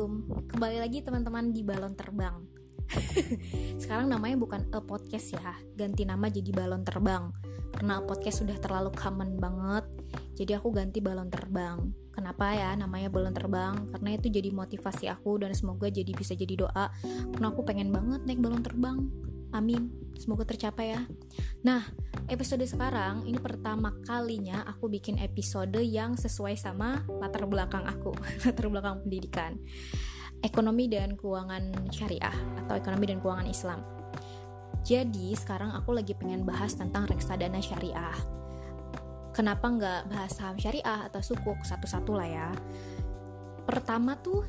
Assalamualaikum. Kembali lagi teman-teman di Balon Terbang. Sekarang namanya bukan a podcast ya. Ganti nama jadi Balon Terbang. Karena podcast sudah terlalu common banget Jadi aku ganti Balon Terbang. Kenapa ya namanya Balon Terbang? Karena itu jadi motivasi aku Dan semoga jadi bisa jadi doa. Karena aku pengen banget naik balon terbang Amin Semoga tercapai ya Nah episode sekarang ini pertama kalinya aku bikin episode yang sesuai sama latar belakang aku, latar belakang pendidikan. Ekonomi dan keuangan syariah atau ekonomi dan keuangan Islam. Jadi sekarang aku lagi pengen bahas tentang reksadana syariah. Kenapa nggak bahas saham syariah atau sukuk satu-satu lah ya? Pertama tuh,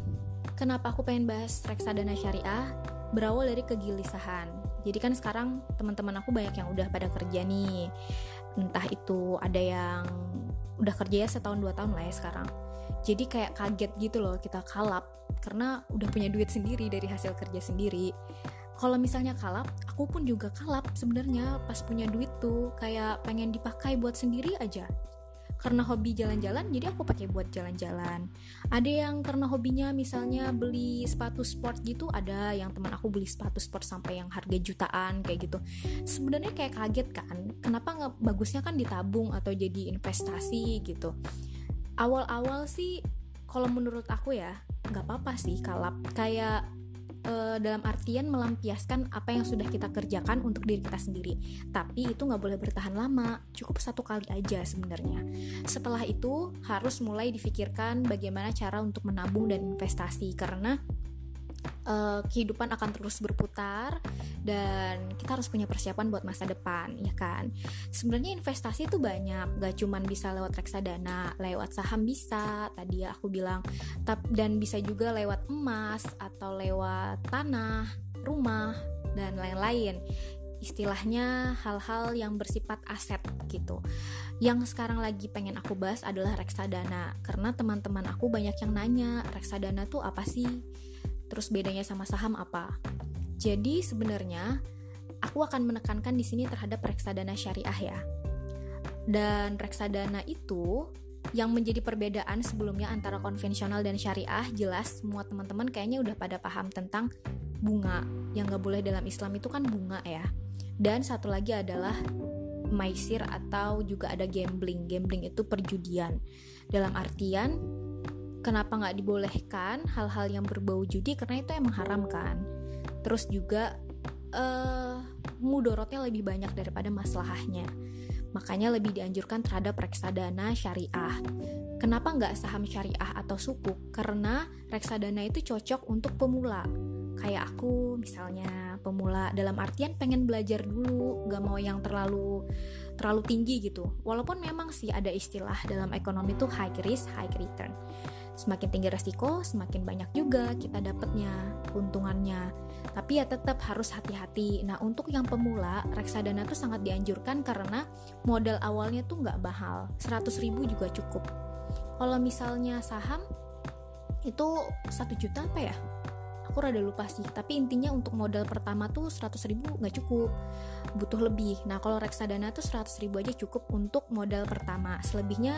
kenapa aku pengen bahas reksadana syariah? Berawal dari kegelisahan jadi kan sekarang teman-teman aku banyak yang udah pada kerja nih. Entah itu ada yang udah kerja ya setahun dua tahun lah ya sekarang. Jadi kayak kaget gitu loh kita kalap karena udah punya duit sendiri dari hasil kerja sendiri. Kalau misalnya kalap aku pun juga kalap sebenarnya pas punya duit tuh. Kayak pengen dipakai buat sendiri aja karena hobi jalan-jalan jadi aku pakai buat jalan-jalan. Ada yang karena hobinya misalnya beli sepatu sport gitu ada yang teman aku beli sepatu sport sampai yang harga jutaan kayak gitu. Sebenarnya kayak kaget kan kenapa nggak bagusnya kan ditabung atau jadi investasi gitu. Awal-awal sih kalau menurut aku ya nggak apa-apa sih kalap. Kayak uh, dalam artian melampiaskan apa yang sudah kita kerjakan untuk diri kita sendiri. Tapi itu nggak boleh bertahan lama, cukup satu kali aja sebenarnya. Setelah itu harus mulai difikirkan bagaimana cara untuk menabung dan investasi karena uh, kehidupan akan terus berputar dan kita harus punya persiapan buat masa depan ya kan sebenarnya investasi itu banyak gak cuman bisa lewat reksadana lewat saham bisa tadi ya aku bilang dan bisa juga lewat emas atau lewat tanah rumah dan lain-lain istilahnya hal-hal yang bersifat aset gitu. Yang sekarang lagi pengen aku bahas adalah reksadana karena teman-teman aku banyak yang nanya reksadana tuh apa sih? Terus bedanya sama saham apa? Jadi sebenarnya aku akan menekankan di sini terhadap reksadana syariah ya. Dan reksadana itu yang menjadi perbedaan sebelumnya antara konvensional dan syariah jelas semua teman-teman kayaknya udah pada paham tentang bunga yang gak boleh dalam Islam itu kan bunga ya dan satu lagi adalah maisir atau juga ada gambling gambling itu perjudian dalam artian kenapa nggak dibolehkan hal-hal yang berbau judi? Karena itu emang haram kan? Terus juga uh, mudorotnya lebih banyak daripada masalahnya makanya lebih dianjurkan terhadap reksadana syariah. Kenapa nggak saham syariah atau suku karena reksadana itu cocok untuk pemula. Kayak aku misalnya pemula. Dalam artian pengen belajar dulu nggak mau yang terlalu terlalu tinggi gitu. Walaupun memang sih ada istilah dalam ekonomi itu high risk high return Semakin tinggi resiko, semakin banyak juga kita dapatnya keuntungannya. Tapi ya tetap harus hati-hati. Nah untuk yang pemula, reksadana tuh sangat dianjurkan karena modal awalnya tuh nggak mahal, 100 ribu juga cukup. Kalau misalnya saham, itu satu juta apa ya? aku rada lupa sih tapi intinya untuk modal pertama tuh 100 ribu nggak cukup butuh lebih nah kalau reksadana tuh 100 ribu aja cukup untuk modal pertama selebihnya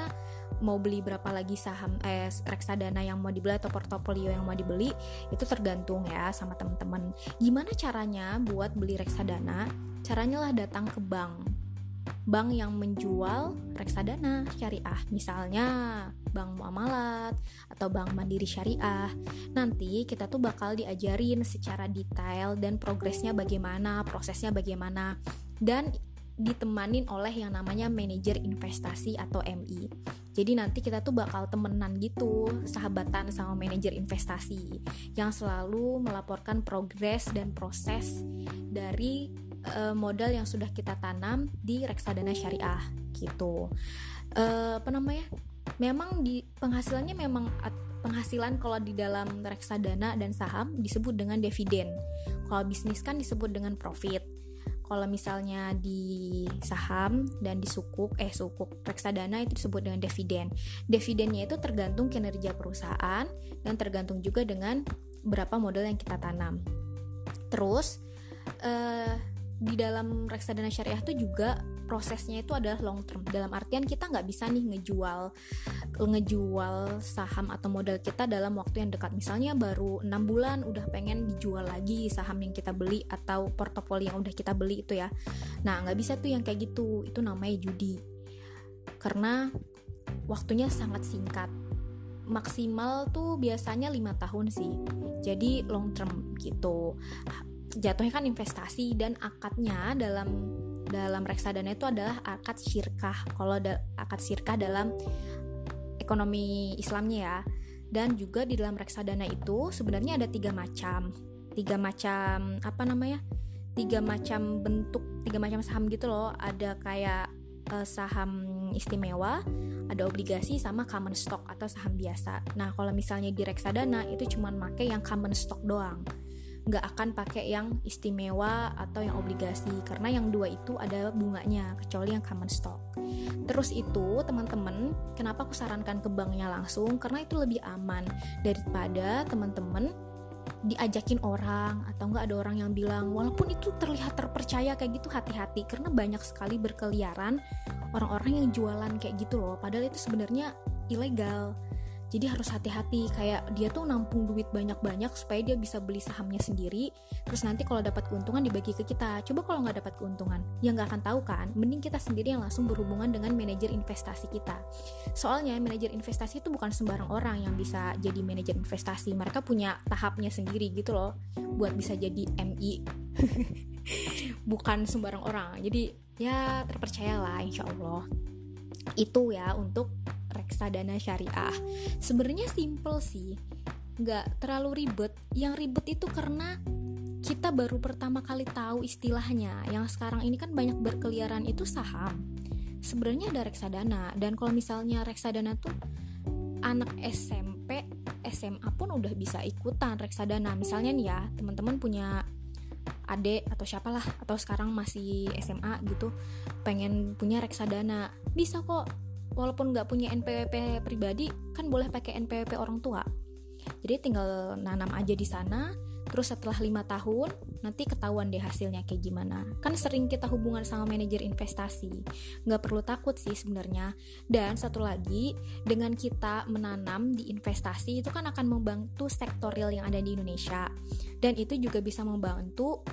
mau beli berapa lagi saham eh reksadana yang mau dibeli atau portofolio yang mau dibeli itu tergantung ya sama teman-teman gimana caranya buat beli reksadana? Caranya lah datang ke bank. Bank yang menjual reksadana syariah, misalnya bank muamalat atau bank mandiri syariah. Nanti kita tuh bakal diajarin secara detail dan progresnya bagaimana, prosesnya bagaimana, dan ditemanin oleh yang namanya manajer investasi atau MI. Jadi nanti kita tuh bakal temenan gitu, sahabatan sama manajer investasi yang selalu melaporkan progres dan proses dari uh, modal yang sudah kita tanam di reksadana syariah gitu. Uh, apa namanya? Memang di penghasilannya memang penghasilan kalau di dalam reksadana dan saham disebut dengan dividen. Kalau bisnis kan disebut dengan profit. Kalau misalnya di saham dan di sukuk, eh sukuk reksadana itu disebut dengan dividen. Dividennya itu tergantung kinerja perusahaan dan tergantung juga dengan berapa modal yang kita tanam. Terus uh, di dalam reksadana syariah itu juga prosesnya itu adalah long term. Dalam artian kita nggak bisa nih ngejual ngejual saham atau modal kita dalam waktu yang dekat. Misalnya baru enam bulan udah pengen dijual lagi saham yang kita beli atau portofolio yang udah kita beli itu ya. Nah nggak bisa tuh yang kayak gitu. Itu namanya judi. Karena waktunya sangat singkat. Maksimal tuh biasanya lima tahun sih. Jadi long term gitu. Jatuhnya kan investasi dan akadnya dalam dalam reksadana itu adalah akad syirkah. Kalau da, akad syirkah dalam ekonomi Islamnya ya. Dan juga di dalam reksadana itu sebenarnya ada tiga macam, tiga macam apa namanya? Tiga macam bentuk, tiga macam saham gitu loh. Ada kayak uh, saham istimewa, ada obligasi sama common stock atau saham biasa. Nah kalau misalnya di reksadana itu cuma make yang common stock doang nggak akan pakai yang istimewa atau yang obligasi karena yang dua itu ada bunganya kecuali yang common stock. Terus itu teman-teman, kenapa aku sarankan ke banknya langsung? Karena itu lebih aman daripada teman-teman diajakin orang atau nggak ada orang yang bilang walaupun itu terlihat terpercaya kayak gitu hati-hati karena banyak sekali berkeliaran orang-orang yang jualan kayak gitu loh padahal itu sebenarnya ilegal jadi harus hati-hati kayak dia tuh nampung duit banyak-banyak supaya dia bisa beli sahamnya sendiri. Terus nanti kalau dapat keuntungan dibagi ke kita. Coba kalau nggak dapat keuntungan ya nggak akan tahu kan? Mending kita sendiri yang langsung berhubungan dengan manajer investasi kita. Soalnya manajer investasi itu bukan sembarang orang yang bisa jadi manajer investasi. Mereka punya tahapnya sendiri gitu loh buat bisa jadi MI bukan sembarang orang. Jadi ya terpercayalah insya Allah. Itu ya untuk reksadana syariah. Sebenarnya simple sih. Nggak terlalu ribet. Yang ribet itu karena kita baru pertama kali tahu istilahnya. Yang sekarang ini kan banyak berkeliaran itu saham. Sebenarnya ada reksadana. Dan kalau misalnya reksadana tuh anak SMP SMA pun udah bisa ikutan reksadana. Misalnya nih ya teman-teman punya adik atau siapalah atau sekarang masih SMA gitu pengen punya reksadana. Bisa kok walaupun nggak punya NPWP pribadi kan boleh pakai NPWP orang tua. Jadi tinggal nanam aja di sana terus setelah lima tahun nanti ketahuan deh hasilnya kayak gimana. Kan sering kita hubungan sama manajer investasi. Nggak perlu takut sih sebenarnya. Dan satu lagi dengan kita menanam di investasi itu kan akan membantu sektor real yang ada di Indonesia. Dan itu juga bisa membantu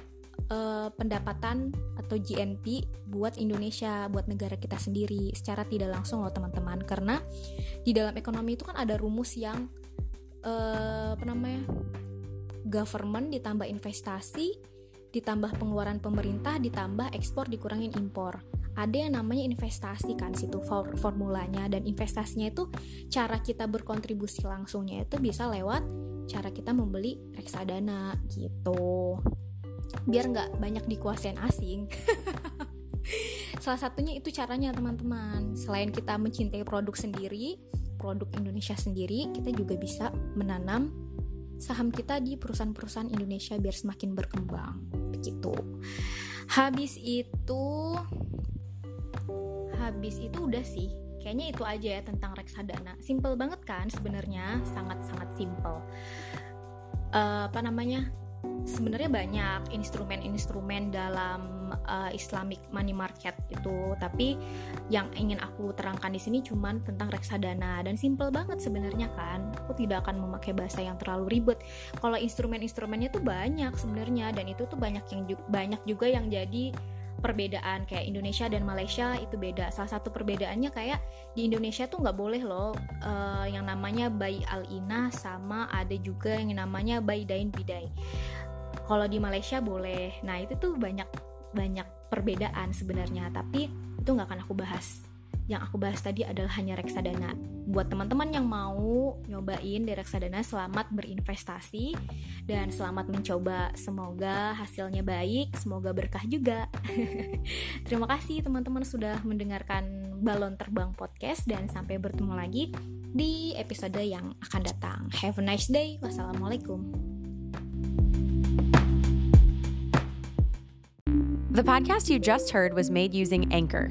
uh, pendapatan atau GNP buat Indonesia, buat negara kita sendiri secara tidak langsung loh teman-teman. Karena di dalam ekonomi itu kan ada rumus yang uh, apa namanya? government ditambah investasi ditambah pengeluaran pemerintah ditambah ekspor dikurangin impor ada yang namanya investasi kan situ for formulanya dan investasinya itu cara kita berkontribusi langsungnya itu bisa lewat cara kita membeli reksadana gitu biar nggak banyak dikuasain asing. Salah satunya itu caranya teman-teman. Selain kita mencintai produk sendiri produk Indonesia sendiri kita juga bisa menanam saham kita di perusahaan-perusahaan Indonesia biar semakin berkembang. Begitu. Habis itu habis itu udah sih. Kayaknya itu aja ya tentang reksadana. Simple banget kan sebenarnya? Sangat sangat simple. Uh, apa namanya sebenarnya banyak instrumen-instrumen dalam uh, Islamic money market itu, tapi yang ingin aku terangkan di sini cuman tentang reksadana dan simple banget sebenarnya kan. Aku tidak akan memakai bahasa yang terlalu ribet. Kalau instrumen-instrumennya tuh banyak sebenarnya dan itu tuh banyak yang banyak juga yang jadi perbedaan kayak Indonesia dan Malaysia itu beda. Salah satu perbedaannya kayak di Indonesia tuh nggak boleh loh uh, yang namanya bayi al ina sama ada juga yang namanya bayi dain bidai. Kalau di Malaysia boleh. Nah itu tuh banyak banyak perbedaan sebenarnya. Tapi itu nggak akan aku bahas yang aku bahas tadi adalah hanya reksadana. Buat teman-teman yang mau nyobain di reksadana, selamat berinvestasi dan selamat mencoba. Semoga hasilnya baik, semoga berkah juga. Terima kasih teman-teman sudah mendengarkan Balon Terbang Podcast dan sampai bertemu lagi di episode yang akan datang. Have a nice day. Wassalamualaikum. The podcast you just heard was made using Anchor.